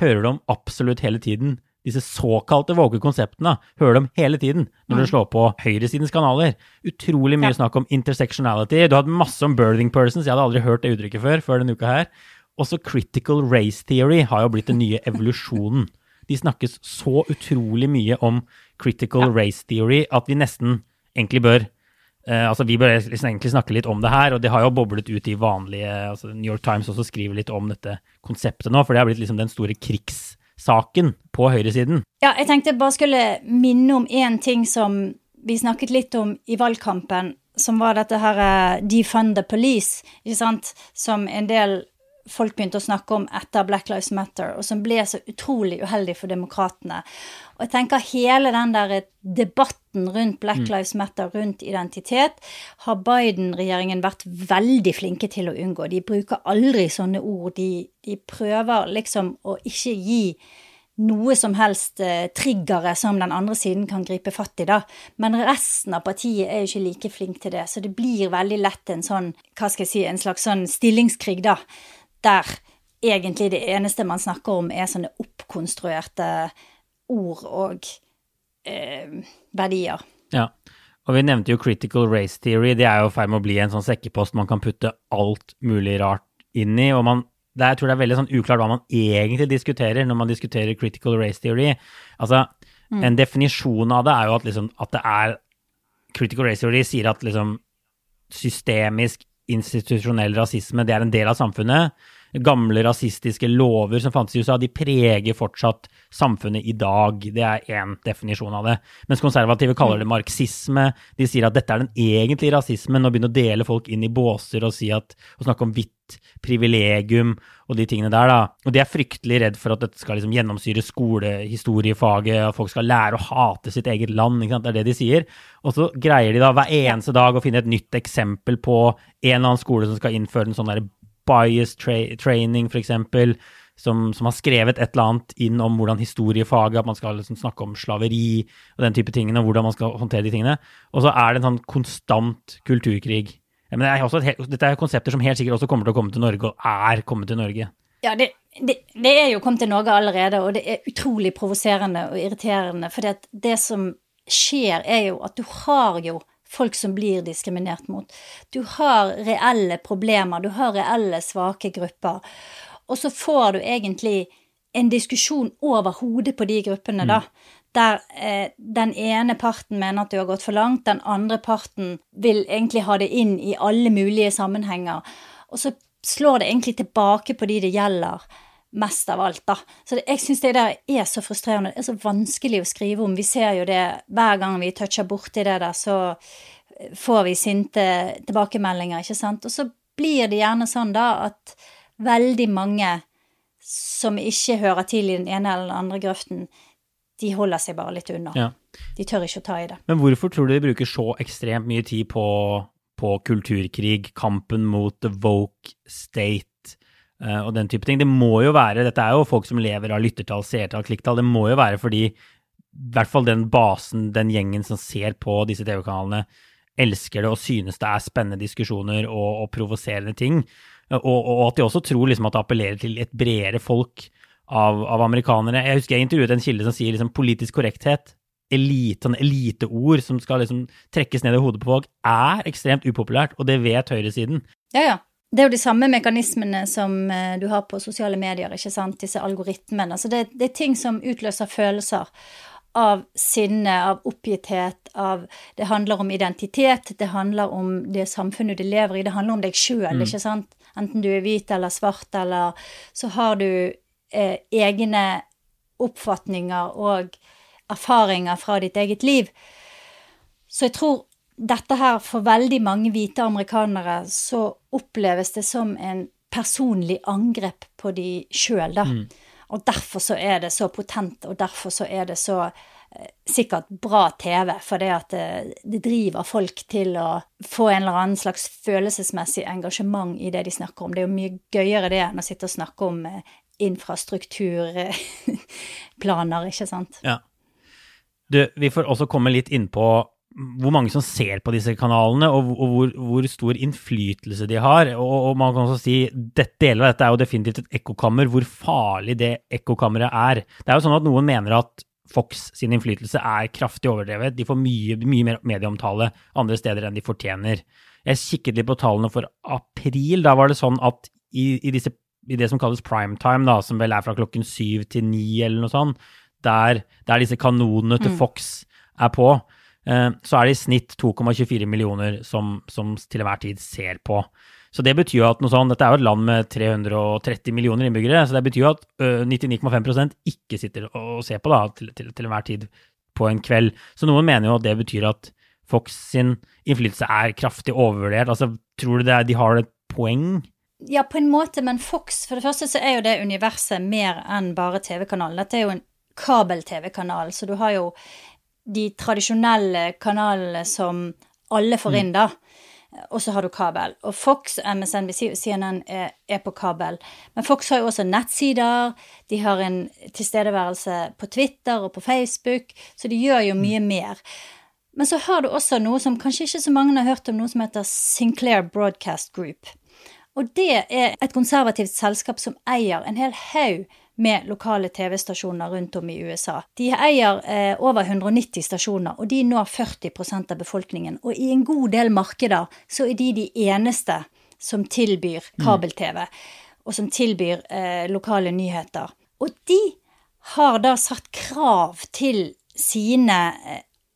Hører det om absolutt hele tiden disse såkalte woke konseptene hører dem hele tiden når du mm. slår på høyresidens kanaler. Utrolig mye ja. snakk om intersectionality. Du hadde masse om birthing persons, jeg hadde aldri hørt det uttrykket før, før denne uka her. Også critical race theory har jo blitt den nye evolusjonen. De snakkes så utrolig mye om critical ja. race theory at vi nesten egentlig bør Uh, altså Vi bør liksom egentlig snakke litt om det her, og det har jo boblet ut i vanlige altså New York Times også skriver litt om dette konseptet nå, for det har blitt liksom den store krigs saken på høyresiden. Ja, jeg tenkte jeg bare skulle minne om én ting som vi snakket litt om i valgkampen, som var dette her uh, defund the police, ikke sant, som en del folk begynte å snakke om etter Black Lives Matter, og som ble så utrolig uheldig for demokratene. Og jeg tenker hele den der debatten rundt Black mm. Lives Matter, rundt identitet, har Biden-regjeringen vært veldig flinke til å unngå. De bruker aldri sånne ord. De, de prøver liksom å ikke gi noe som helst eh, triggere som den andre siden kan gripe fatt i, da. Men resten av partiet er jo ikke like flink til det, så det blir veldig lett en sånn, hva skal jeg si, en slags sånn stillingskrig, da der egentlig det eneste man snakker om, er sånne oppkonstruerte ord og eh, verdier. Ja, og vi nevnte jo critical race theory. Det er jo i ferd med å bli en sånn sekkepost man kan putte alt mulig rart inn i. og man jeg tror det er veldig sånn uklart hva man egentlig diskuterer når man diskuterer critical race theory. Altså, mm. En definisjon av det er jo at, liksom, at det er Critical race theory sier at liksom systemisk institusjonell rasisme, det er en del av samfunnet. Gamle rasistiske lover som fantes i USA, de preger fortsatt samfunnet i dag. Det er én definisjon av det. Mens konservative kaller det marxisme. De sier at dette er den egentlige rasismen, og begynner å dele folk inn i båser og, si at, og snakke om hvitt privilegium og de tingene der. da. Og de er fryktelig redd for at dette skal liksom gjennomsyre skolehistoriefaget, og folk skal lære å hate sitt eget land. ikke sant? Det er det de sier. Og så greier de da hver eneste dag å finne et nytt eksempel på en eller annen skole som skal innføre en sånn der bias tra training, f.eks., som, som har skrevet et eller annet inn om hvordan historiefaget, at man skal liksom snakke om slaveri og den type tingene, og hvordan man skal håndtere de tingene. Og så er det en sånn konstant kulturkrig. Men det er et, dette er konsepter som helt sikkert også kommer til å komme til Norge, og er kommet til Norge. Ja, det, det, det er jo kommet til Norge allerede, og det er utrolig provoserende og irriterende. For det som skjer, er jo at du har jo folk som blir diskriminert mot. Du har reelle problemer, du har reelle svake grupper. Og så får du egentlig en diskusjon over hodet på de gruppene, da. Mm. Der eh, den ene parten mener at du har gått for langt, den andre parten vil egentlig ha det inn i alle mulige sammenhenger. Og så slår det egentlig tilbake på de det gjelder mest av alt, da. Så det, jeg syns det der er så frustrerende. Det er så vanskelig å skrive om. Vi ser jo det hver gang vi toucher borti det der, så får vi sinte tilbakemeldinger, ikke sant. Og så blir det gjerne sånn da at veldig mange som ikke hører til i den ene eller den andre grøften, de holder seg bare litt unna. Ja. De tør ikke å ta i det. Men hvorfor tror du de bruker så ekstremt mye tid på, på kulturkrig, kampen mot the woke state? Uh, og den type ting. Det må jo være Dette er jo folk som lever av lyttertall, seertall, klikktall. Det må jo være fordi i hvert fall den basen, den gjengen som ser på disse TV-kanalene, elsker det og synes det er spennende diskusjoner og, og provoserende ting. Og, og, at de også tror liksom at det appellerer til et bredere folk av, av, amerikanere. Jeg husker jeg intervjuet en kilde som sier liksom politisk korrekthet, elite, sånn eliteord som skal liksom trekkes ned i hodet på folk, er ekstremt upopulært, og det vet høyresiden. Ja, ja. Det er jo de samme mekanismene som eh, du har på sosiale medier, ikke sant, disse algoritmene. Altså det, det er ting som utløser følelser av sinne, av oppgitthet, av Det handler om identitet, det handler om det samfunnet du lever i, det handler om deg sjøl, mm. ikke sant. Enten du er hvit eller svart, eller så har du eh, egne oppfatninger og erfaringer fra ditt eget liv. Så jeg tror dette her, for veldig mange hvite amerikanere, så oppleves det som en personlig angrep på de sjøl, da. Mm. Og derfor så er det så potent, og derfor så er det så eh, sikkert bra TV, for det at det, eh, det, driver folk til å få en eller annen slags følelsesmessig engasjement i det de snakker om. Det er jo mye gøyere det enn å sitte og snakke om eh, infrastrukturplaner, ikke sant. Ja. Du, vi får også komme litt inn på hvor mange som ser på disse kanalene, og, hvor, hvor, stor innflytelse de har. Og, og, man kan også si dette deler av dette er jo definitivt et ekkokammer. Hvor farlig det ekkokammeret er. Det er jo sånn at noen mener at Fox sin innflytelse er kraftig overdrevet. De får mye, mye mer medieomtale andre steder enn de fortjener. Jeg kikket litt på tallene for april. Da var det sånn at i, i, disse, i det som kalles primetime, da, som vel er fra klokken syv til ni eller noe sånt, der, der disse kanonene til mm. Fox er på, eh, så er det i snitt 2,24 millioner som, som til enhver tid ser på. Så det betyr jo at noe sånt, Dette er jo et land med 330 millioner innbyggere, så det betyr jo at 99,5% ikke sitter og ser på da, til, til, til, enhver tid på en kveld. Så noen mener jo at det betyr at Fox sin innflytelse er kraftig overvurdert. Altså, tror du det er, de har et poeng? Ja, på en måte, men Fox For det første så er jo det universet mer enn bare TV-kanalen. Dette er jo en kabel-TV-kanal, så du har jo de tradisjonelle kanalene som alle får inn, mm. da. Og så har du kabel. Og Fox, MSNBC og CNN er, er, på kabel. Men Fox har jo også nettsider. De har en tilstedeværelse på Twitter og på Facebook, så de gjør jo mye mer. Men så har du også noe som kanskje ikke så mange har hørt om, noe som heter Sinclair Broadcast Group. Og det er et konservativt selskap som eier en hel haug med lokale TV-stasjoner rundt om i USA. De eier eh, over 190 stasjoner, og de når 40% av befolkningen. Og i en god del markeder så er de de eneste som tilbyr mm. kabel-TV, og som tilbyr eh, lokale nyheter. Og de har da satt krav til sine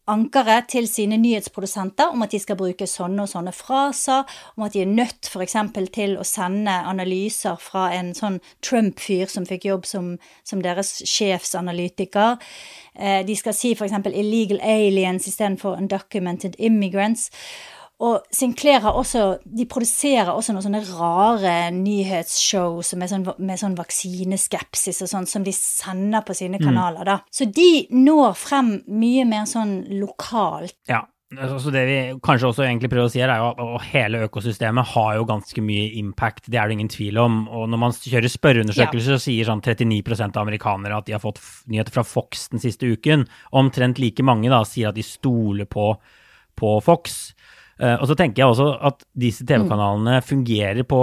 eh, ankere til sine nyhetsprodusenter om at de skal bruke sånne og sånne fraser, om at de er nødt f.eks. til å sende analyser fra en sånn Trump-fyr som fikk jobb som, som deres sjefsanalytiker. Eh, de skal si f.eks. 'illegal aliens' istedenfor 'undocumented immigrants'. Og Sinclair har også De produserer også noen sånne rare nyhetsshow med sånn, med sånn vaksineskepsis og sånn, som de sender på sine mm. kanaler, da. Så de når frem mye mer sånn lokalt. Ja. Så det vi kanskje også egentlig prøver å si her, er jo at hele økosystemet har jo ganske mye impact. Det er det ingen tvil om. Og når man kjører spørreundersøkelser, ja. så sier sånn 39% av amerikanere at de har fått nyheter fra Fox den siste uken. Omtrent like mange da sier at de stoler på, på Fox. Uh, og så tenker jeg også at disse TV-kanalene fungerer på,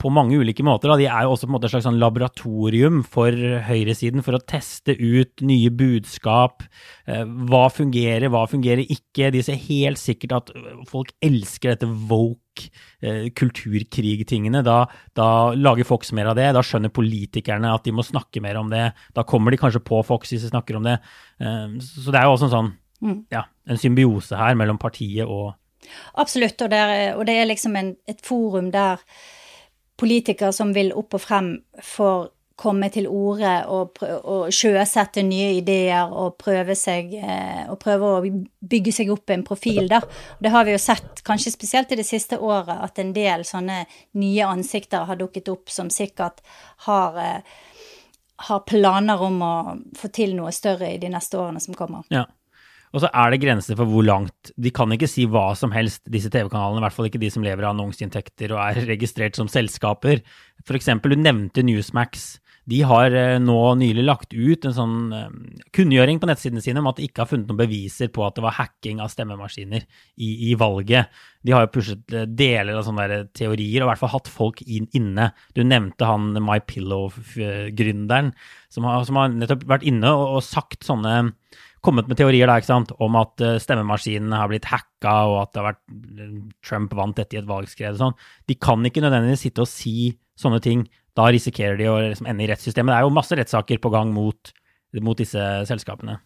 på, mange ulike måter. Da. De er jo også på en måte et slags sånn laboratorium for høyresiden for å teste ut nye budskap. Uh, hva fungerer, hva fungerer ikke. De ser helt sikkert at folk elsker dette woke uh, kulturkrig-tingene. Da, da, lager Fox mer av det. Da skjønner politikerne at de må snakke mer om det. Da kommer de kanskje på Fox hvis de snakker om det. så det er jo også en sånn mm. ja, en symbiose her mellom partiet og Absolutt, og det er, og det er liksom en, et forum der politikere som vil opp og frem, får komme til orde og, og sjøsette nye ideer og prøve seg eh, og prøve å bygge seg opp en profil, da. Det har vi jo sett, kanskje spesielt i det siste året, at en del sånne nye ansikter har dukket opp som sikkert har, eh, har planer om å få til noe større i de neste årene som kommer. Ja. Og så er det grenser for hvor langt De kan ikke si hva som helst, disse TV-kanalene, i hvert fall ikke de som lever av annonseinntekter og er registrert som selskaper. For eksempel, du nevnte Newsmax. De har eh, nå nylig lagt ut en sånn eh, kunngjøring på nettsidene sine om at de ikke har funnet noen beviser på at det var hacking av stemmemaskiner i, i valget. De har jo pushet eh, deler av sånne teorier, og i hvert fall hatt folk inn, inne. Du nevnte han MyPillow-gründeren, som, som, har nettopp vært inne og, og sagt sånne kommet med teorier da, sant, om at stemmemaskinene har blitt hacka, og at det har vært Trump vant dette i et valgskred og sånn. De kan ikke nødvendigvis sitte og si sånne ting da risikerer de å liksom ende i rettssystemet. Det er jo masse rettssaker på gang mot, mot disse selskapene.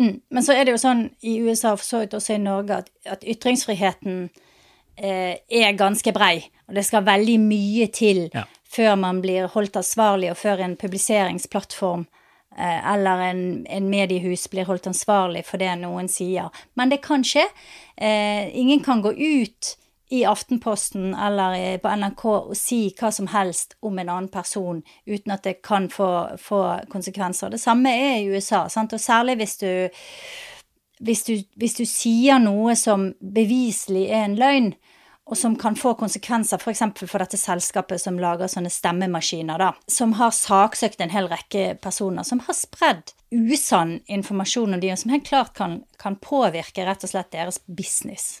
Mm. Men så er det jo sånn i USA og for så vidt også i Norge at, at ytringsfriheten eh, er ganske brei. Og det skal veldig mye til ja. før man blir holdt ansvarlig, og før en publiseringsplattform eh, eller en, en, mediehus blir holdt ansvarlig for det noen sier. Men det kan skje. Eh, ingen kan gå ut i Aftenposten eller på NRK og si hva som helst om en annen person uten at det kan få, få konsekvenser. Det samme er i USA, sant? og særlig hvis du, hvis du, hvis du sier noe som beviselig er en løgn, og som kan få konsekvenser f.eks. For, for dette selskapet som lager sånne stemmemaskiner, da, som har saksøkt en hel rekke personer, som har spredd usann informasjon om de, som helt klart kan, kan påvirke rett og slett deres business.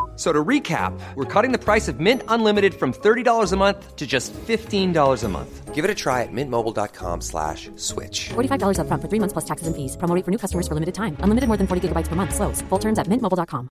So to recap, we're cutting the price of Mint Unlimited from $30 a month to just $15 a month. Give it a try at mintmobile.com slash switch. $45 up front for three months plus taxes and fees. Promo for new customers for limited time. Unlimited more than 40 gigabytes per month. Slows. Full terms at mintmobile.com.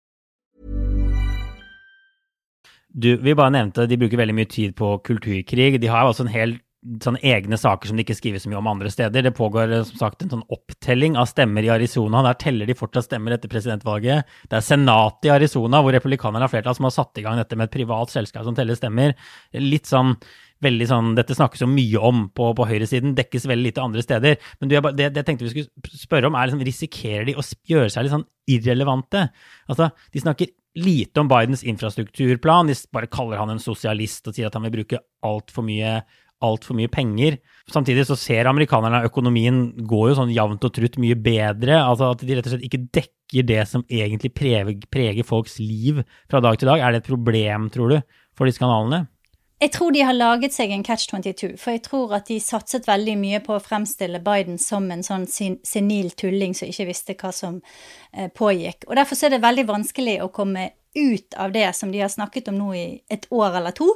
Du, vi bare nevnte, de bruker veldig mye tid på kulturkrig. De har også en hel sånne egne saker som de ikke skriver så mye om andre steder. Det pågår som sagt en sånn opptelling av stemmer i Arizona. Der teller de fortsatt stemmer etter presidentvalget. Det er senatet i Arizona, hvor republikanerne har flertall, som har satt i gang dette med et privat selskap som teller stemmer. Litt sånn veldig sånn, Dette snakkes jo mye om på, på høyresiden, dekkes veldig lite andre steder. Men det, det jeg tenkte vi skulle spørre om, er liksom, risikerer de å gjøre seg litt sånn irrelevante? Altså, De snakker lite om Bidens infrastrukturplan, de bare kaller han en sosialist og sier at han vil bruke altfor mye altfor mye penger. Samtidig så ser amerikanerne at økonomien går jo sånn jevnt og trutt mye bedre. altså At de rett og slett ikke dekker det som egentlig preger, preger folks liv fra dag til dag. Er det et problem, tror du, for disse kanalene? Jeg tror de har laget seg en catch 22, for jeg tror at de satset veldig mye på å fremstille Biden som en sånn senil tulling som ikke visste hva som eh, pågikk. Og derfor er det veldig vanskelig å komme ut av det som de har snakket om nå i et år eller to,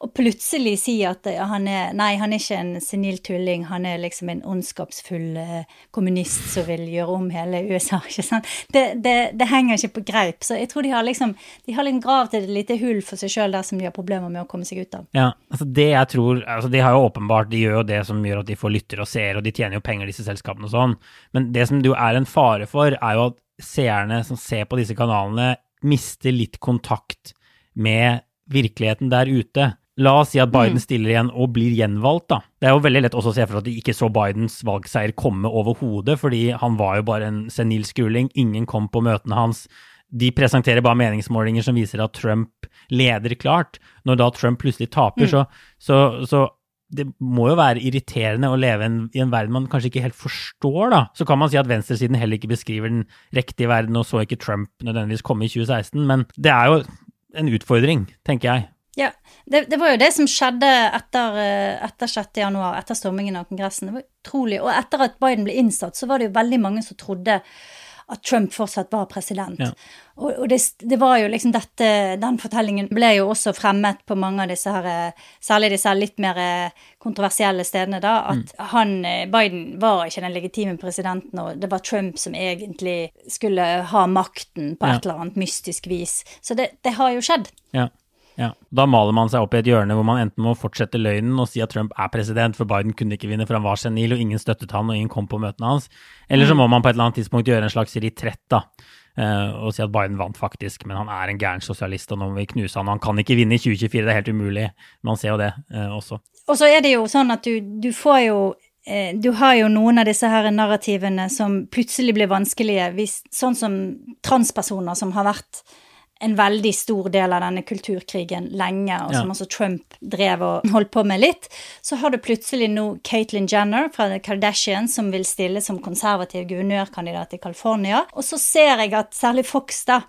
og plutselig si at han er Nei, han er ikke en senil tulling, han er liksom en ondskapsfull eh, kommunist som vil gjøre om hele USA. ikke sant? Det, det, det, henger ikke på greip. Så jeg tror de har liksom De har liksom grav et lite hull for seg sjøl der som de har problemer med å komme seg ut av. Ja, altså det jeg tror altså De har jo åpenbart De gjør jo det som gjør at de får lyttere og seere, og de tjener jo penger, disse selskapene og sånn, men det som det jo er en fare for, er jo at seerne som ser på disse kanalene, mister litt kontakt med virkeligheten der ute. La oss si at Biden mm. stiller igjen og blir gjenvalgt, da. Det er jo veldig lett også å se for at de ikke så Bidens valgseier komme overhodet, fordi han var jo bare en senil skuling, ingen kom på møtene hans. De presenterer bare meningsmålinger som viser at Trump leder klart. Når da Trump plutselig taper, mm. så, så, så det må jo være irriterende å leve en, i en verden man kanskje ikke helt forstår, da. Så kan man si at venstresiden heller ikke beskriver den riktige verden, og så ikke Trump nødvendigvis komme i 2016, men det er jo en utfordring, tenker jeg. Ja, det, det var jo det som skjedde etter, eh, etter 6. januar, etter stormingen av Kongressen. Det var utrolig. Og etter at Biden ble innsatt, så var det jo veldig mange som trodde at Trump fortsatt var president. Ja. Og, og det, det, var jo liksom dette Den fortellingen ble jo også fremmet på mange av disse her Særlig disse litt mer kontroversielle stedene, da. At mm. han, Biden, var ikke den legitime presidenten, og det var Trump som egentlig skulle ha makten på et eller annet mystisk vis. Så det, det har jo skjedd. Ja. Ja, Da maler man seg opp i et hjørne hvor man enten må fortsette løgnen og si at Trump er president, for Biden kunne ikke vinne, for han var senil, og ingen støttet han, og ingen kom på møtene hans. Eller så mm. må man på et eller annet tidspunkt gjøre en slags retrett, da. Eh, og si at Biden vant faktisk, men han er en gæren sosialist, og nå må vi knuse han. Han kan ikke vinne i 2024, det er helt umulig. Man ser jo det eh, også. Og så er det jo sånn at du, du får jo eh, du har jo noen av disse her narrativene som plutselig blir vanskelige, hvis, sånn som transpersoner som har vært en veldig stor del av denne kulturkrigen lenge, og som Ja. også Trump drev og holdt på med litt. Så har du plutselig nå Caitlyn Jenner fra The Kardashians som vil stille som konservativ guvernørkandidat i California. Og så ser jeg at særlig Fox da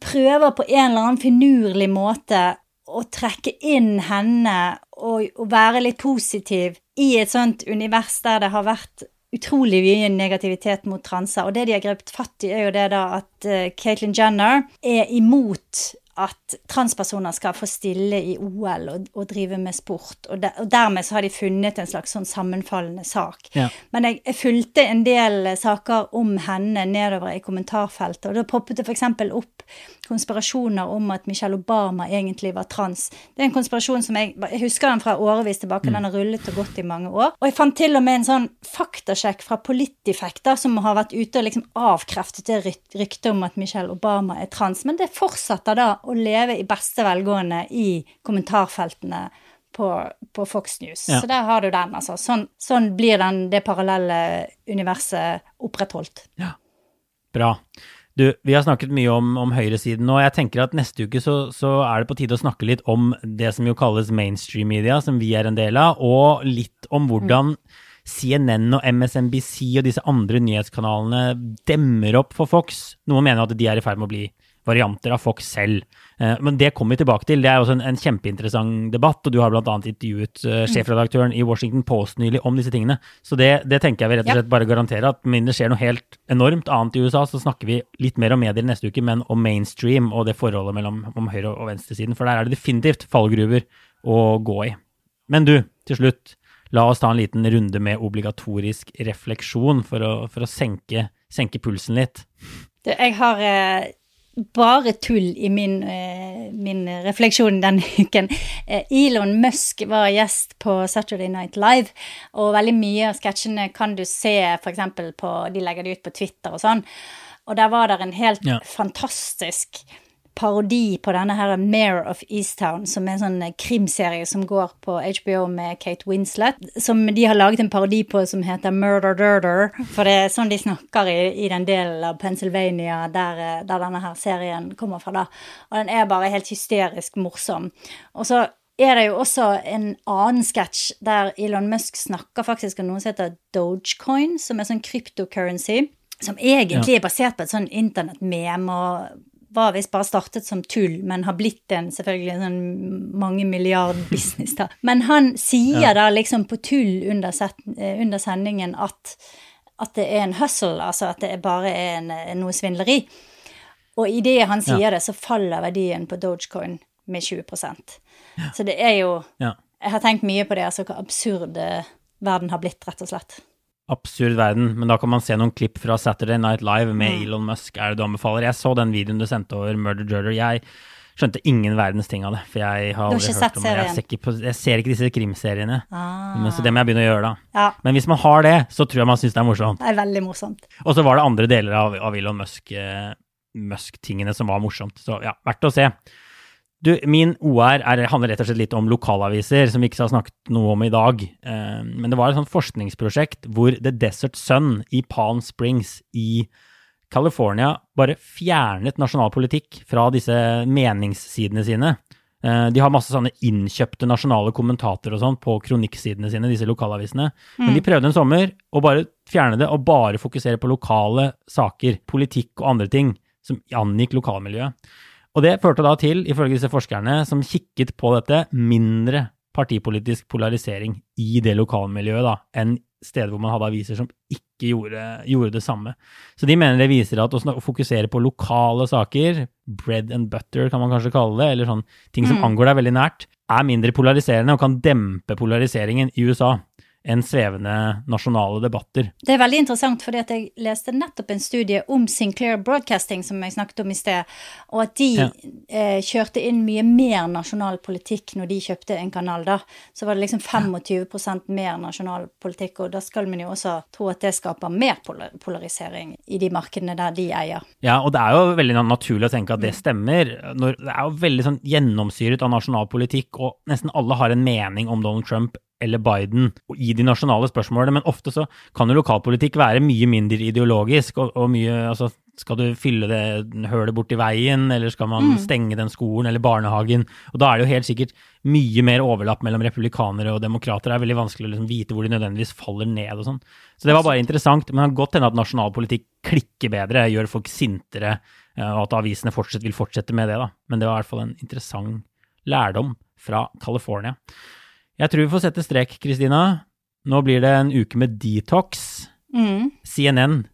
prøver på en eller annen finurlig måte å trekke inn henne og, og være litt positiv i et sånt univers der det har vært utrolig mye negativitet mot transer. Og det de har grepet fatt i, er jo det da at uh, Caitlyn Jenner er imot at transpersoner skal få stille i OL og, og drive med sport. Og, de, og dermed så har de funnet en slags sånn sammenfallende sak. Ja. Men jeg, jeg fulgte en del saker om henne nedover i kommentarfeltet, og da poppet det f.eks. opp konspirasjoner om at Michelle Obama egentlig var trans. Det er en konspirasjon som jeg, jeg husker den fra årevis tilbake, den har rullet og gått i mange år. Og jeg fant til og med en sånn faktasjekk fra Politifact da, som har vært ute og liksom avkreftet det ryk- ryktet om at Michelle Obama er trans, men det fortsetter da å leve i beste velgående i kommentarfeltene på, på Fox News. Ja. Så der har du den, altså. Sånn, sånn blir den, det parallelle universet opprettholdt. Ja. Bra. Du, vi har snakket mye om, om høyresiden nå. Jeg tenker at neste uke så, så er det på tide å snakke litt om det som jo kalles mainstream media, som vi er en del av, og litt om hvordan CNN og MSNBC og disse andre nyhetskanalene demmer opp for Fox. Noen mener at de er i ferd med å bli varianter av Fox selv. Eh, Men det kommer vi tilbake til. Det er også en, en kjempeinteressant debatt, og du har bl.a. intervjuet eh, sjefredaktøren i Washington Post nylig om disse tingene. Så det, det tenker jeg vi rett og slett bare garantere at med mindre det skjer noe helt enormt annet i USA, så snakker vi litt mer om medier neste uke, men om mainstream og det forholdet mellom om høyre- og venstresiden, for der er det definitivt fallgruver å gå i. Men du, til slutt, la oss ta en liten runde med obligatorisk refleksjon for å, for å senke, senke pulsen litt. Du, jeg har eh, bare tull i min, eh, min refleksjon denne uken. Eh, Elon Musk var gjest på Saturday Night Live, og veldig mye av sketsjene kan du se f.eks. på De legger det ut på Twitter og sånn. Og der var det en helt Ja. fantastisk parodi på denne her Mare of Easttown, som er en sånn eh, krimserie som går på HBO med Kate Winslet, som de har laget en parodi på som heter Murder Durder, for det er sånn de snakker i, i den delen av Pennsylvania der, eh, der denne her serien kommer fra, da. Og den er bare helt hysterisk morsom. Og så er det jo også en annen sketsj der Elon Musk snakker faktisk om noe som heter Dogecoin, som er sånn cryptocurrency, som egentlig er basert på et sånn internettmeme og var visst bare startet som tull, men har blitt en selvfølgelig en sånn mange milliard business, da. Men han sier da liksom på tull under, set, eh, under sendingen at, at det er en hustle, altså at det bare er en, eh, noe svindleri. Og idet han sier det, så faller verdien på Dogecoin med 20 ja. Så det er jo Ja. Jeg har tenkt mye på det, altså hvor absurd eh, verden har blitt, rett og slett. Absurd verden, men da kan man se noen klipp fra Saturday Night Live med Elon Musk, er det du anbefaler. Jeg så den videoen du sendte over Murder Jurder. Jeg skjønte ingen verdens ting av det, for jeg har aldri hørt om det. Jeg ser, ikke på, jeg ser ikke disse krimseriene, Ah. men, så det må jeg begynne å gjøre da. Ja, Men hvis man har det, så tror jeg man syns det er morsomt. det er veldig morsomt. Og så var det andre deler av, av Elon Musk-tingene Musk-tingene som var morsomt. Så ja, verdt å se. Du, min OR er, handler rett og slett litt om lokalaviser, som vi ikke har snakket noe om i dag. Eh, men det var et sånt forskningsprosjekt hvor The Desert Sun i Palm Springs i California bare fjernet nasjonal politikk fra disse meningssidene sine. Eh, De har masse sånne innkjøpte nasjonale kommentatorer og sånn på kronikksidene sine, disse lokalavisene. Men de prøvde en sommer å bare fjerne det og bare fokusere på lokale saker, politikk og andre ting som angikk lokalmiljøet. Og det førte da til, ifølge disse forskerne som kikket på dette, mindre partipolitisk polarisering i det lokalmiljøet da, enn steder hvor man hadde aviser som ikke gjorde, gjorde det samme. Så de mener det viser at å fokusere på lokale saker, bread and butter kan man kanskje kalle det, eller sånn ting som angår deg veldig nært, er mindre polariserende og kan dempe polariseringen i USA enn svevende nasjonale debatter. Det er veldig interessant, fordi at jeg leste nettopp en studie om Sinclair Broadcasting, som jeg snakket om i sted, og at de Ja. eh, kjørte inn mye mer nasjonal politikk når de kjøpte en kanal, da. Så var det liksom 25% mer nasjonal politikk, og da skal man jo også tro at det skaper mer polarisering i de markedene der de eier. Ja, og det er jo veldig naturlig å tenke at det stemmer. Når, det er jo veldig sånn gjennomsyret av nasjonal politikk, og nesten alle har en mening om Donald Trump eller Biden i de nasjonale spørsmålene, men ofte så kan jo lokalpolitikk være mye mindre ideologisk, og, og mye altså skal du fylle det hølet borti veien, eller skal man Mm. stenge den skolen eller barnehagen? Og da er det jo helt sikkert mye mer overlapp mellom republikanere og demokrater. Det er veldig vanskelig å liksom vite hvor de nødvendigvis faller ned og sånn. Så det var bare interessant. Men det kan godt hende at nasjonalpolitikk klikker bedre, gjør folk sintere, eh, og at avisene fortsatt vil fortsette med det, da. Men det var i hvert fall en interessant lærdom fra California. Jeg tror vi får sette strek, Kristina. Nå blir det en uke med detox. Mm. CNN.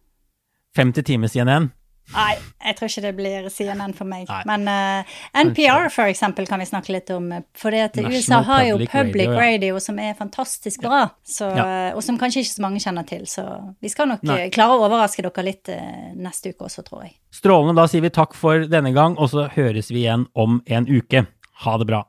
50 timer CNN. Nei, jeg tror ikke det blir CNN for meg. Nei. Men uh, NPR for eksempel kan vi snakke litt om. For det at USA har jo Public public Radio, radio, ja. som er fantastisk bra, så, Ja. og som kanskje ikke så mange kjenner til. Så vi skal nok Nei. eh, klare å overraske dere litt uh, neste uke også, tror jeg. Strålende. Da sier vi takk for denne gang, og så høres vi igjen om en uke. Ha det bra.